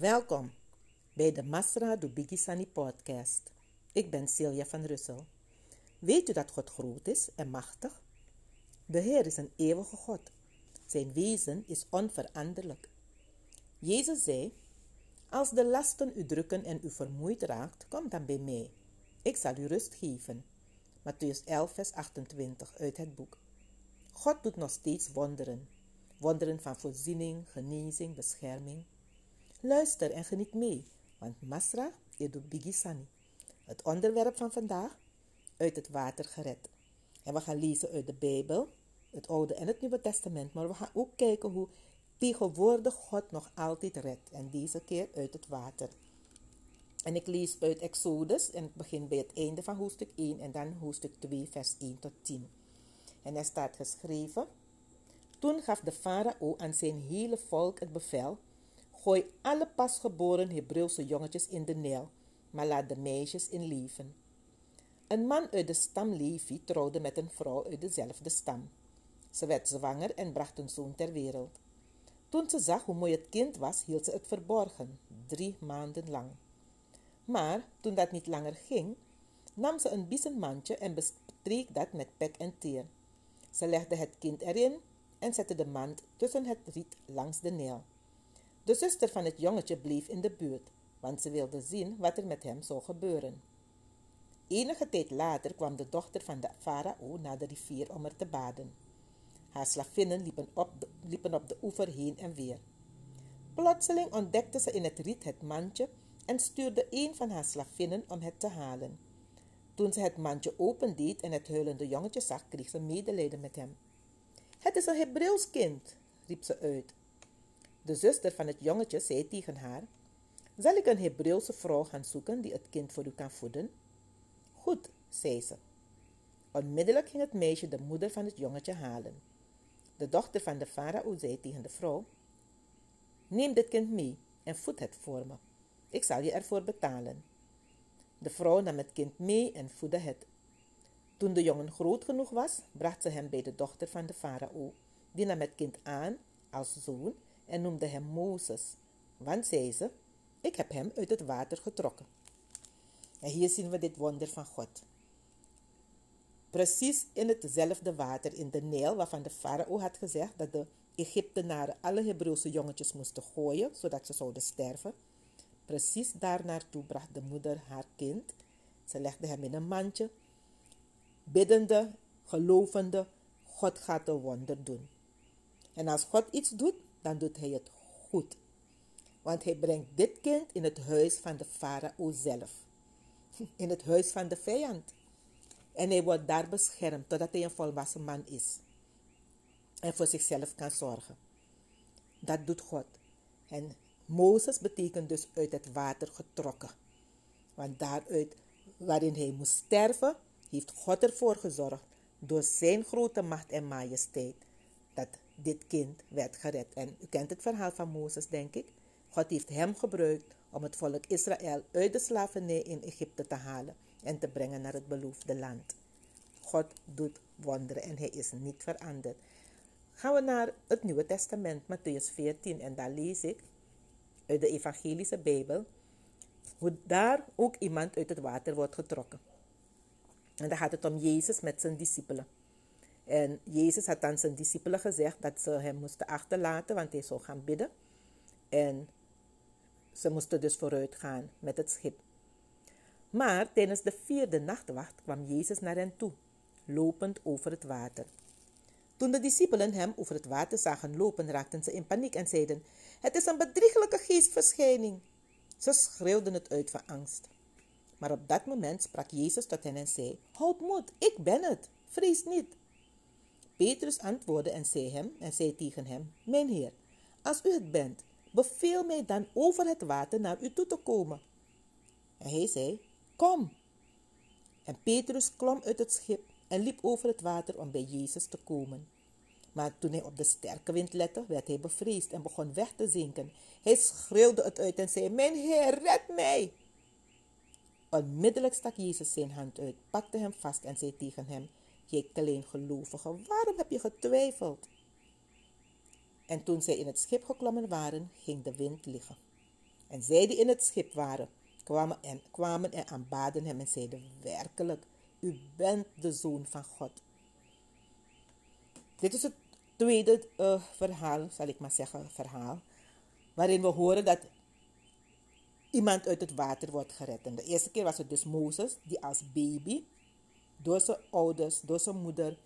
Welkom bij de Masra do Bigisani podcast. Ik ben Celia van Russel. Weet u dat God groot is en machtig? De Heer is een eeuwige God. Zijn wezen is onveranderlijk. Jezus zei: Als de lasten u drukken en u vermoeid raakt, kom dan bij mij. Ik zal u rust geven. Matthäus 11, vers 28 uit het boek. God doet nog steeds wonderen. Wonderen van voorziening, genezing, bescherming. Luister en geniet mee, want Masra Edu Bigisani. Het onderwerp van vandaag, uit het water gered. En we gaan lezen uit de Bijbel, het Oude en het Nieuwe Testament, maar we gaan ook kijken hoe tegenwoordig God nog altijd redt. En deze keer uit het water. En ik lees uit Exodus en ik begin bij het einde van hoofdstuk 1 en dan hoofdstuk 2, vers 1 tot 10. En er staat geschreven: Toen gaf de farao aan zijn hele volk het bevel Gooi alle pasgeboren Hebreeuwse jongetjes in de Nijl, maar laat de meisjes in leven. Een man uit de stam Levi trouwde met een vrouw uit dezelfde stam. Ze werd zwanger en bracht een zoon ter wereld. Toen ze zag hoe mooi het kind was, hield ze het verborgen, drie maanden lang. Maar toen dat niet langer ging, nam ze een biezenmandje en bestreek dat met pek en teer. Ze legde het kind erin en zette de mand tussen het riet langs de Nijl. De zuster van het jongetje bleef in de buurt, want ze wilde zien wat er met hem zou gebeuren. Enige tijd later kwam de dochter van de farao naar de rivier om er te baden. Haar slavinnen liepen op, de, liepen op de oever heen en weer. Plotseling ontdekte ze in het riet het mandje en stuurde een van haar slavinnen om het te halen. Toen ze het mandje opendeed en het huilende jongetje zag, kreeg ze medelijden met hem. Het is een Hebreeuws kind, riep ze uit. De zuster van het jongetje zei tegen haar: Zal ik een Hebreeuwse vrouw gaan zoeken die het kind voor u kan voeden? Goed, zei ze. Onmiddellijk ging het meisje de moeder van het jongetje halen. De dochter van de farao zei tegen de vrouw: Neem dit kind mee en voed het voor me. Ik zal je ervoor betalen. De vrouw nam het kind mee en voedde het. Toen de jongen groot genoeg was, bracht ze hem bij de dochter van de farao. Die nam het kind aan als zoon en noemde hem Mozes, want zei ze, ik heb hem uit het water getrokken. En hier zien we dit wonder van God. Precies in hetzelfde water in de Nijl, waarvan de farao had gezegd dat de Egyptenaren alle Hebreeuwse jongetjes moesten gooien, zodat ze zouden sterven. Precies daar naartoe bracht de moeder haar kind. Ze legde hem in een mandje. Biddende, gelovende, God gaat een wonder doen. En als God iets doet, dan doet hij het goed. Want hij brengt dit kind in het huis van de farao zelf. In het huis van de vijand. En hij wordt daar beschermd totdat hij een volwassen man is. En voor zichzelf kan zorgen. Dat doet God. En Mozes betekent dus uit het water getrokken. Want daaruit waarin hij moest sterven, heeft God ervoor gezorgd door zijn grote macht en majesteit dat dit kind werd gered. En u kent het verhaal van Mozes, denk ik. God heeft hem gebruikt om het volk Israël uit de slavernij in Egypte te halen en te brengen naar het beloofde land. God doet wonderen en hij is niet veranderd. Gaan we naar het Nieuwe Testament, Matthäus 14, en daar lees ik uit de Evangelische Bijbel hoe daar ook iemand uit het water wordt getrokken. En dan gaat het om Jezus met zijn discipelen. En Jezus had aan zijn discipelen gezegd dat ze hem moesten achterlaten, want hij zou gaan bidden. En ze moesten dus vooruit gaan met het schip. Maar tijdens de vierde nachtwacht kwam Jezus naar hen toe, lopend over het water. Toen de discipelen hem over het water zagen lopen, raakten ze in paniek en zeiden: Het is een bedrieglijke geestverschijning. Ze schreeuwden het uit van angst. Maar op dat moment sprak Jezus tot hen en zei: Houd moed, ik ben het, vrees niet. Petrus antwoordde en zei, hem, en zei tegen hem, Mijn heer, als u het bent, beveel mij dan over het water naar u toe te komen. En hij zei, Kom. En Petrus klom uit het schip en liep over het water om bij Jezus te komen. Maar toen hij op de sterke wind lette, werd hij bevreesd en begon weg te zinken. Hij schreeuwde het uit en zei, Mijn Heer, red mij! Onmiddellijk stak Jezus zijn hand uit, pakte hem vast en zei tegen hem, Jij gelovige, waarom heb je getwijfeld? En toen zij in het schip geklommen waren, ging de wind liggen. En zij die in het schip waren, kwamen en, kwamen en aanbaden hem en zeiden, werkelijk, u bent de Zoon van God. Dit is het tweede uh, verhaal, zal ik maar zeggen, verhaal, waarin we horen dat iemand uit het water wordt gered. De eerste keer was het dus Mozes, die als baby door zijn ouders, door zijn moeder,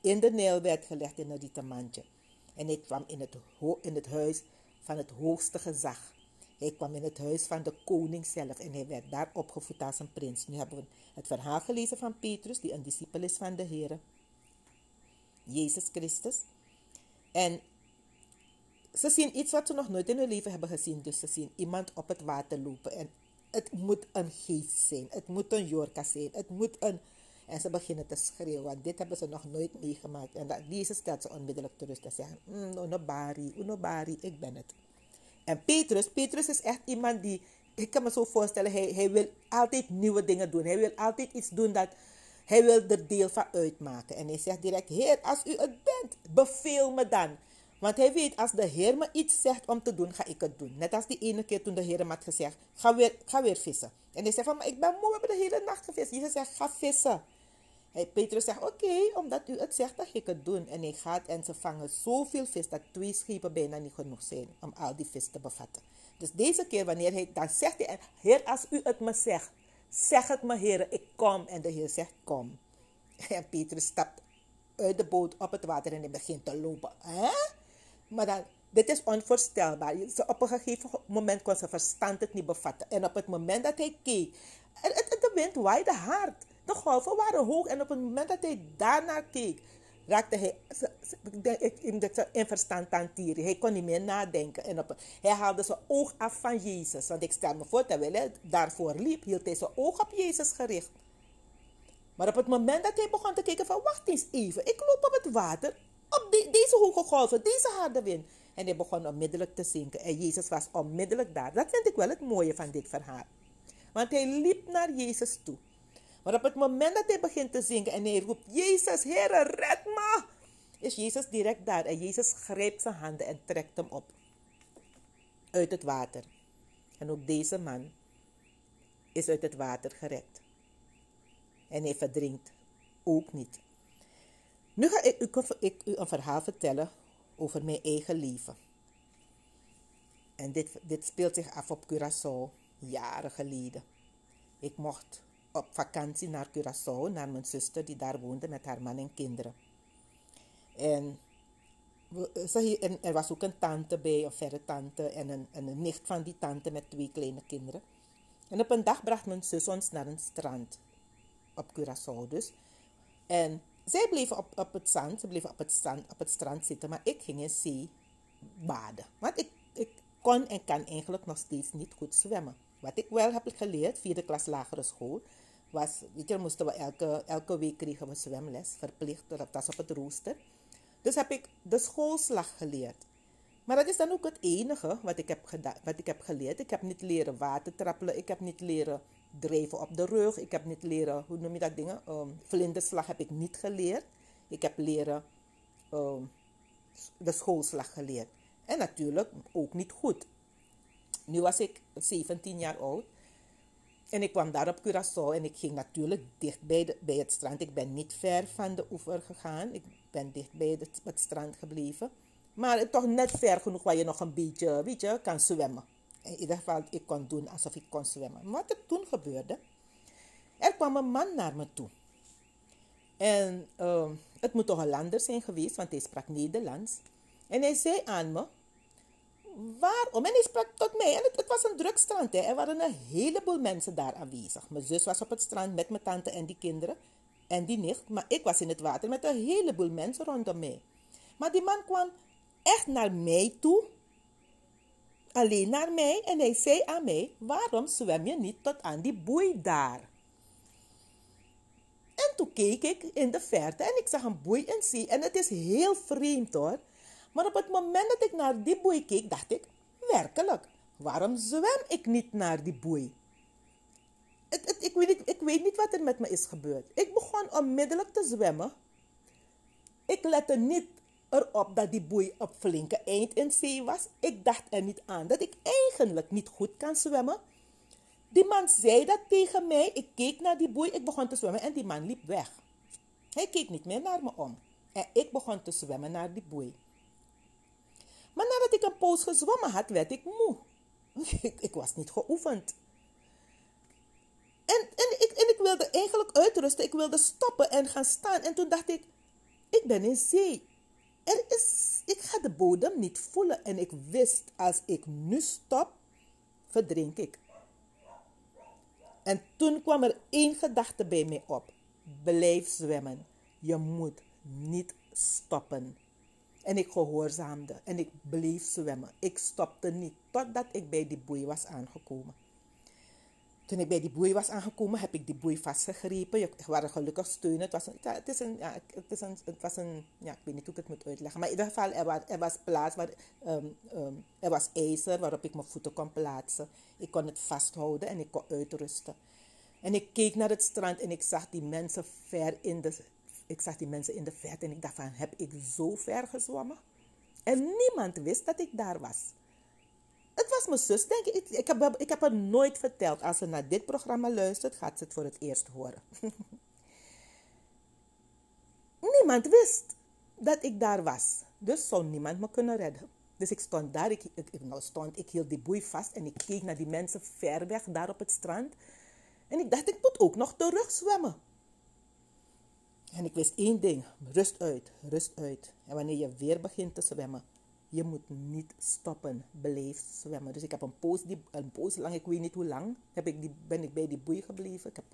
in de Nijl werd gelegd in een rieten mandje. En hij kwam in het, in het huis van het hoogste gezag. Hij kwam in het huis van de koning zelf en hij werd daar opgevoed als een prins. Nu hebben we het verhaal gelezen van Petrus, die een discipel is van de Heer, Jezus Christus. En ze zien iets wat ze nog nooit in hun leven hebben gezien. Dus ze zien iemand op het water lopen. En het moet een geest zijn. Het moet een jorka zijn. Het moet een... En ze beginnen te schreeuwen, want dit hebben ze nog nooit meegemaakt. En dat, deze stelt ze onmiddellijk te rust en zeggen, mm, unobari, ik ben het. En Petrus, Petrus is echt iemand die, ik kan me zo voorstellen, hij, hij wil altijd nieuwe dingen doen. Hij wil altijd iets doen dat, hij wil er deel van uitmaken. En hij zegt direct, Heer, als u het bent, beveel me dan. Want hij weet, als de Heer me iets zegt om te doen, ga ik het doen. Net als die ene keer toen de Heer me had gezegd, ga weer, ga weer vissen. En hij zegt van, maar ik ben moe, we hebben de hele nacht gevist. Jezus zegt, ga vissen. Hij, Petrus zegt, oké, omdat u het zegt, dan ga ik het doen. En hij gaat en ze vangen zoveel vis dat twee schepen bijna niet genoeg zijn om al die vis te bevatten. Dus deze keer, wanneer hij, dan zegt hij, Heer, als u het me zegt, zeg het me, Heer, ik kom. En de Heer zegt, kom. En Petrus stapt uit de boot op het water en hij begint te lopen. Hè? Maar dan, dit is onvoorstelbaar. Op een gegeven moment kon zijn verstand het niet bevatten. En op het moment dat hij keek, de wind waaide hard. De golven waren hoog en op het moment dat hij daarnaar keek, raakte hij in verstand aan tieren. Hij kon niet meer nadenken. En op, hij haalde zijn oog af van Jezus. Want ik stel me voor, terwijl hij daarvoor liep, hield hij zijn oog op Jezus gericht. Maar op het moment dat hij begon te kijken van, wacht eens even, ik loop op het water, op deze hoge golven, deze harde wind. En hij begon onmiddellijk te zinken. En Jezus was onmiddellijk daar. Dat vind ik wel het mooie van dit verhaal. Want hij liep naar Jezus toe. Maar op het moment dat hij begint te zingen en hij roept, Jezus, Heere, red me, is Jezus direct daar. En Jezus grijpt zijn handen en trekt hem op uit het water. En ook deze man is uit het water gered. En hij verdrinkt ook niet. Nu ga ik u, ik u een verhaal vertellen over mijn eigen leven. En dit, dit speelt zich af op Curaçao, jaren geleden. Ik mocht op vakantie naar Curaçao, naar mijn zuster die daar woonde met haar man en kinderen. En, en er was ook een tante bij, een verre tante en een, en een nicht van die tante met twee kleine kinderen. En op een dag bracht mijn zus ons naar een strand, op Curaçao dus. En zij bleven op, op het zand, ze bleven op het, zand, op het strand zitten, maar ik ging in zee baden. Want ik, ik kon en kan eigenlijk nog steeds niet goed zwemmen. Wat ik wel heb geleerd, vierde klas lagere school, was, moesten elke, elke week kregen we zwemles, verplicht, dat was op het rooster. Dus heb ik de schoolslag geleerd. Maar dat is dan ook het enige wat ik heb, wat ik heb geleerd. Ik heb niet leren water trappelen, ik heb niet leren drijven op de rug, ik heb niet leren, hoe noem je dat dingen? Um, vlinderslag heb ik niet geleerd. Ik heb leren um, de schoolslag geleerd. En natuurlijk ook niet goed. Nu was ik 17 jaar oud. En ik kwam daar op Curaçao en ik ging natuurlijk dicht bij, de, bij het strand. Ik ben niet ver van de oever gegaan. Ik ben dicht bij het, strand gebleven. Maar toch net ver genoeg waar je nog een beetje, weet je, kan zwemmen. In ieder geval, ik kon doen alsof ik kon zwemmen. wat er toen gebeurde, er kwam een man naar me toe. En uh, het moet toch een lander zijn geweest, want hij sprak Nederlands. En hij zei aan me, waarom? En hij sprak tot mij. En het, het was een druk strand. Hè. Er waren een heleboel mensen daar aanwezig. Mijn zus was op het strand met mijn tante en die kinderen. En die nicht. Maar ik was in het water met een heleboel mensen rondom mij. Maar die man kwam echt naar mij toe. Alleen naar mij. En hij zei aan mij, waarom zwem je niet tot aan die boei daar? En toen keek ik in de verte en ik zag een boei in zee. En het is heel vreemd hoor. Maar op het moment dat ik naar die boei keek, dacht ik, werkelijk, waarom zwem ik niet naar die boei? Ik, weet, ik weet niet wat er met me is gebeurd. Ik begon onmiddellijk te zwemmen. Ik lette niet erop dat die boei op flinke eind in zee was. Ik dacht er niet aan dat ik eigenlijk niet goed kan zwemmen. Die man zei dat tegen mij. Ik keek naar die boei, ik begon te zwemmen en die man liep weg. Hij keek niet meer naar me om. En ik begon te zwemmen naar die boei. Maar nadat ik een poos gezwommen had, werd ik moe. ik, ik was niet geoefend. En, en, ik, en ik wilde eigenlijk uitrusten. Ik wilde stoppen en gaan staan. En toen dacht ik, ik ben in zee. Er is, ik ga de bodem niet voelen. En ik wist, als ik nu stop, verdrink ik. En toen kwam er één gedachte bij mij op. Blijf zwemmen. Je moet niet stoppen. En ik gehoorzaamde en ik bleef zwemmen. Ik stopte niet totdat ik bij die boei was aangekomen. Toen ik bij die boei was aangekomen, heb ik die boei vastgegrepen. Ik waren gelukkig steunen. Het was een, het is een, ja, het is een, het was een, ja, ik weet niet hoe ik het moet uitleggen. Maar in ieder geval, er was, er was plaats waar, um, um, er was ijzer waarop ik mijn voeten kon plaatsen. Ik kon het vasthouden en ik kon uitrusten. En ik keek naar het strand en ik zag die mensen ver in de, ik zag die mensen in de verte en ik dacht van, heb ik zo ver gezwommen? En niemand wist dat ik daar was. Het was mijn zus, denk ik. Ik heb, ik heb haar nooit verteld. Als ze naar dit programma luistert, gaat ze het voor het eerst horen. niemand wist dat ik daar was. Dus zou niemand me kunnen redden. Dus ik stond daar, ik, nou stond, ik hield die boei vast en ik keek naar die mensen ver weg daar op het strand. En ik dacht, ik moet ook nog terug zwemmen. En ik wist één ding, rust uit, rust uit. En wanneer je weer begint te zwemmen, je moet niet stoppen, blijf zwemmen. Dus ik heb een poos, die, een poos lang, ik weet niet hoe lang, heb ik die, ben ik bij die boei gebleven. Ik heb,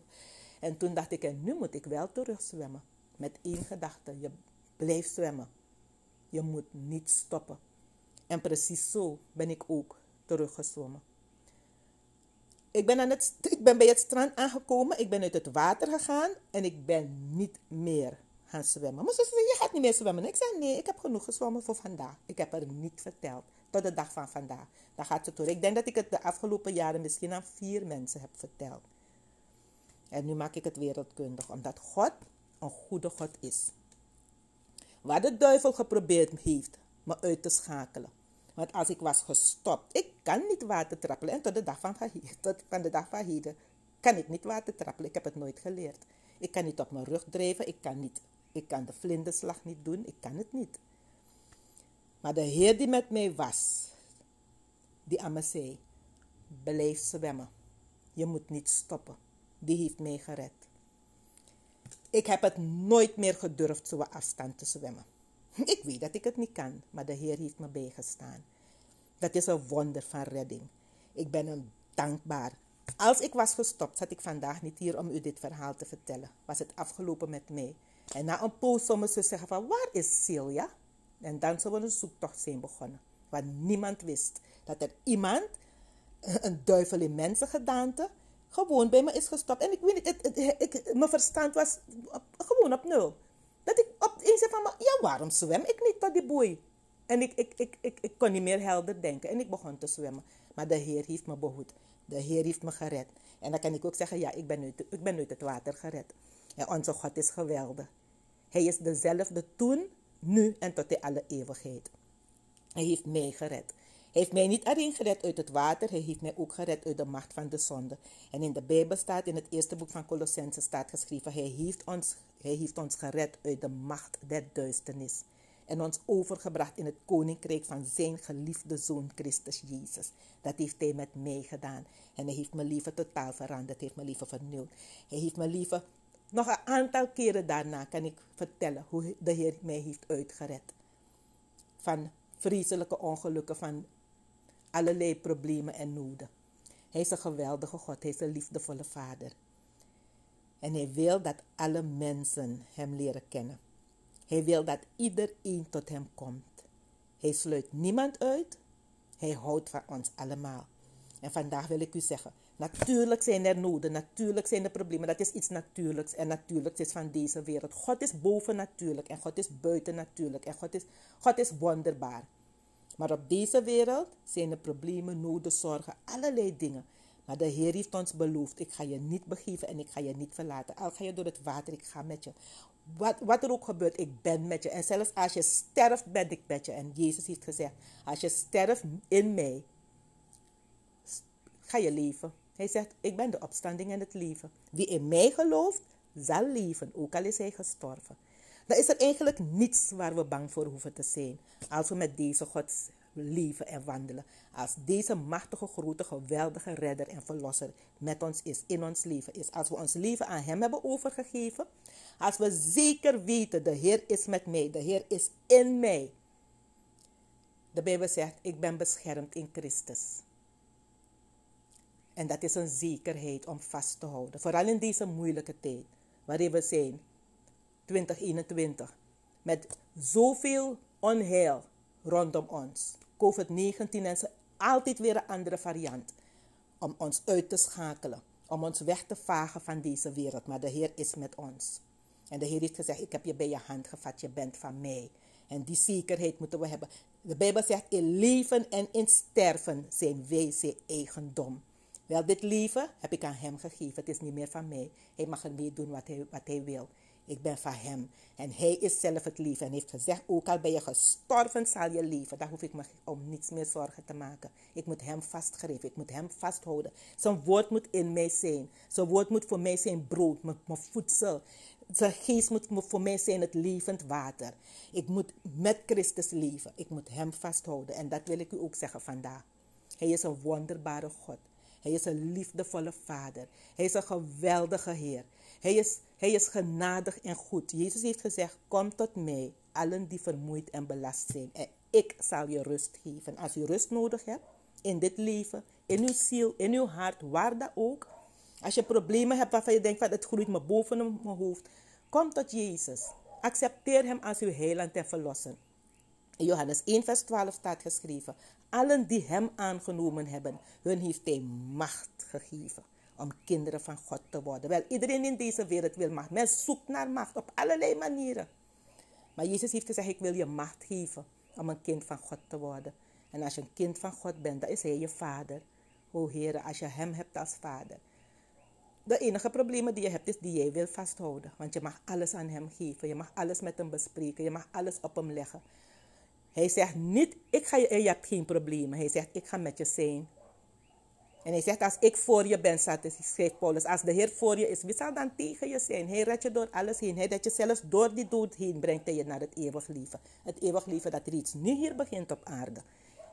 en toen dacht ik, nu moet ik wel terug zwemmen. Met één gedachte, je blijft zwemmen. Je moet niet stoppen. En precies zo ben ik ook teruggezwommen. Ik ben, aan het, ik ben bij het strand aangekomen, ik ben uit het water gegaan en ik ben niet meer gaan zwemmen. Maar ze zei, je gaat niet meer zwemmen. Ik zei, nee, ik heb genoeg gezwommen voor vandaag. Ik heb er niet verteld, tot de dag van vandaag. Dan gaat ze door. Ik denk dat ik het de afgelopen jaren misschien aan vier mensen heb verteld. En nu maak ik het wereldkundig, omdat God een goede God is. Waar de duivel geprobeerd heeft me uit te schakelen want als ik was gestopt, ik kan niet water trappelen. En tot de dag van, tot van de dag van heden kan ik niet water trappelen. Ik heb het nooit geleerd. Ik kan niet op mijn rug drijven. Ik kan, niet, ik kan de vlinderslag niet doen. Ik kan het niet. Maar de Heer die met mij was, die aan me zei, blijf zwemmen. Je moet niet stoppen. Die heeft mij gered. Ik heb het nooit meer gedurfd zo'n afstand te zwemmen. Ik weet dat ik het niet kan, maar de Heer heeft me bijgestaan. Dat is een wonder van redding. Ik ben hem dankbaar. Als ik was gestopt, zat ik vandaag niet hier om u dit verhaal te vertellen. Was het afgelopen met mij. En na een poos zou ze zeggen van, waar is Celia? En dan zou we een zoektocht zijn begonnen. Want niemand wist dat er iemand, een duivel in mensengedaante, gewoon bij me is gestopt. En ik weet niet, het, mijn verstand was gewoon op nul. Dat ik opeens zei van, ja, waarom zwem ik niet tot die boei? En ik, ik, ik, ik, ik kon niet meer helder denken. En ik begon te zwemmen. Maar de Heer heeft me behoed. De Heer heeft me gered. En dan kan ik ook zeggen, ja, ik ben uit, ik ben uit het water gered. En onze God is geweldig. Hij is dezelfde toen, nu en tot in alle eeuwigheid. Hij heeft mij gered. Hij heeft mij niet alleen gered uit het water, hij heeft mij ook gered uit de macht van de zonde. En in de Bijbel staat, in het eerste boek van Colossense staat geschreven, hij heeft, ons, hij heeft ons gered uit de macht der duisternis. En ons overgebracht in het koninkrijk van zijn geliefde zoon Christus Jezus. Dat heeft hij met mij gedaan. En hij heeft mijn leven totaal veranderd, heeft mijn leven vernieuwd. Hij heeft mijn leven, nog een aantal keren daarna kan ik vertellen hoe de Heer mij heeft uitgered. Van vreselijke ongelukken, van allerlei problemen en noden. Hij is een geweldige God, hij is een liefdevolle Vader. En hij wil dat alle mensen hem leren kennen. Hij wil dat iedereen tot hem komt. Hij sluit niemand uit. Hij houdt van ons allemaal. En vandaag wil ik u zeggen, natuurlijk zijn er noden, natuurlijk zijn er problemen. Dat is iets natuurlijks en natuurlijk is van deze wereld. God is boven natuurlijk en God is buiten natuurlijk en God is, God is wonderbaar. Maar op deze wereld zijn er problemen, noden, zorgen, allerlei dingen. Maar de Heer heeft ons beloofd, ik ga je niet begeven en ik ga je niet verlaten. Al ga je door het water, ik ga met je. Wat, wat er ook gebeurt, ik ben met je. En zelfs als je sterft, ben ik met je. En Jezus heeft gezegd, als je sterft in mij, ga je leven. Hij zegt, ik ben de opstanding en het leven. Wie in mij gelooft, zal leven, ook al is hij gestorven. Dan is er eigenlijk niets waar we bang voor hoeven te zijn. Als we met deze God leven en wandelen. Als deze machtige, grote, geweldige redder en verlosser met ons is, in ons leven is. Als we ons leven aan Hem hebben overgegeven. Als we zeker weten, de Heer is met mij, de Heer is in mij. De Bijbel zegt, ik ben beschermd in Christus. En dat is een zekerheid om vast te houden. Vooral in deze moeilijke tijd waarin we zijn, 2021, met zoveel onheil rondom ons. COVID-19 is altijd weer een andere variant om ons uit te schakelen, om ons weg te vagen van deze wereld. Maar de Heer is met ons. En de Heer heeft gezegd, ik heb je bij je hand gevat, je bent van mij. En die zekerheid moeten we hebben. De Bijbel zegt, in leven en in sterven zijn wij zijn eigendom. Wel, dit leven heb ik aan hem gegeven. Het is niet meer van mij. Hij mag ermee doen wat hij, wat hij wil. Ik ben van hem. En hij is zelf het leven. En heeft gezegd, ook al ben je gestorven, zal je leven. Daar hoef ik me om niets meer zorgen te maken. Ik moet hem vastgrijpen. Ik moet hem vasthouden. Zijn woord moet in mij zijn. Zijn woord moet voor mij zijn brood, mijn, mijn voedsel. Zijn geest moet voor mij zijn het levend water. Ik moet met Christus leven. Ik moet hem vasthouden. En dat wil ik u ook zeggen vandaag. Hij is een wonderbare God. Hij is een liefdevolle Vader. Hij is een geweldige Heer. Hij is, hij is genadig en goed. Jezus heeft gezegd: Kom tot mij, allen die vermoeid en belast zijn. En ik zal je rust geven. Als u rust nodig hebt in dit leven, in uw ziel, in uw hart, waar dat ook. Als je problemen hebt waarvan je denkt: van, Het groeit me boven mijn hoofd. Kom tot Jezus. Accepteer Hem als uw heiland en verlosser. In Johannes 1, vers 12 staat geschreven: Allen die Hem aangenomen hebben, hun heeft Hij macht gegeven om kinderen van God te worden. Wel, iedereen in deze wereld wil macht. Men zoekt naar macht op allerlei manieren. Maar Jezus heeft gezegd: Ik wil je macht geven om een kind van God te worden. En als je een kind van God bent, dan is Hij je vader. O Heer, als je Hem hebt als vader. De enige problemen die je hebt, is die jij wil vasthouden. Want je mag alles aan Hem geven. Je mag alles met Hem bespreken. Je mag alles op Hem leggen. Hij zegt niet, ik ga je, je hebt geen problemen. Hij zegt, ik ga met je zijn. En hij zegt, als ik voor je ben, schrijft Paulus, als de Heer voor je is, wie zal dan tegen je zijn? Hij redt je door alles heen. Hij redt je zelfs door die dood heen, brengt hij je naar het eeuwig leven. Het eeuwig leven dat reeds nu hier begint op aarde.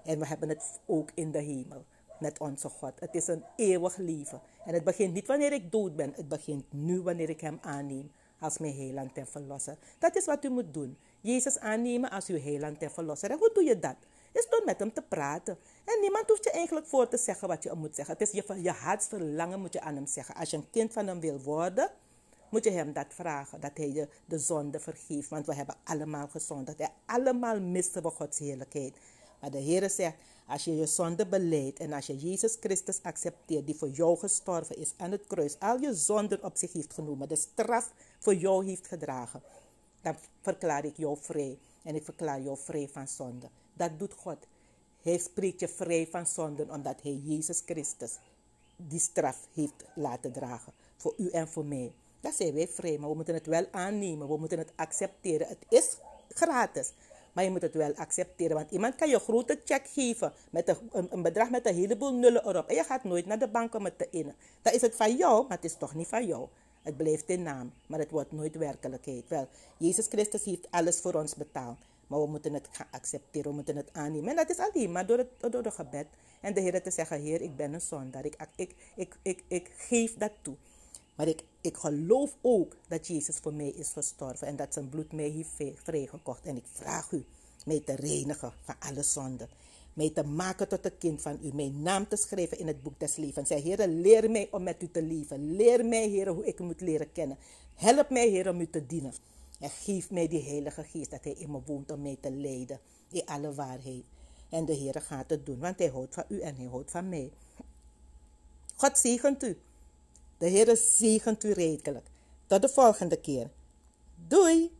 En we hebben het ook in de hemel met onze God. Het is een eeuwig leven. En het begint niet wanneer ik dood ben. Het begint nu wanneer ik hem aanneem als mijn heiland en verlosser. Dat is wat u moet doen. Jezus aannemen als uw heiland en verlosser. En hoe doe je dat? Is door met hem te praten. En niemand hoeft je eigenlijk voor te zeggen wat je moet zeggen. Het is je, je hartsverlangen moet je aan hem zeggen. Als je een kind van hem wil worden, moet je hem dat vragen. Dat hij je de zonde vergeeft. Want we hebben allemaal gezondigd. En allemaal missen we Gods heerlijkheid. Maar de Heer zegt, als je je zonde beleidt en als je Jezus Christus accepteert, die voor jou gestorven is aan het kruis, al je zonden op zich heeft genomen, de straf voor jou heeft gedragen, dan verklaar ik jou vrij. En ik verklaar jou vrij van zonde. Dat doet God. Hij spreekt je vrij van zonden omdat hij Jezus Christus die straf heeft laten dragen. Voor u en voor mij. Dat zijn wij vrij, maar we moeten het wel aannemen. We moeten het accepteren. Het is gratis. Maar je moet het wel accepteren. Want iemand kan je een grote check geven. Met een, een, bedrag met een heleboel nullen erop. En je gaat nooit naar de bank om het te innen. Dan is het van jou, maar het is toch niet van jou. Het blijft in naam, maar het wordt nooit werkelijkheid. Wel, Jezus Christus heeft alles voor ons betaald. Maar we moeten het gaan accepteren, we moeten het aannemen. En dat is alleen maar door het, door het gebed. En de Heer te zeggen, Heer, ik ben een zondaar. Ik, ik, ik, ik, ik geef dat toe. Maar ik, ik geloof ook dat Jezus voor mij is gestorven. En dat zijn bloed mij heeft vrijgekocht. En ik vraag u mij te reinigen van alle zonden mij te maken tot een kind van u, mijn naam te schrijven in het boek des levens. Zeg, Heer, leer mij om met u te leven. Leer mij, Heer, hoe ik u moet leren kennen. Help mij, Heer, om u te dienen. En geef mij die Heilige Geest dat Hij in me woont om mij te leiden in alle waarheid. En de Heer gaat het doen, want Hij houdt van u en Hij houdt van mij. God zegent u. De Heer zegent u redelijk. Tot de volgende keer. Doei!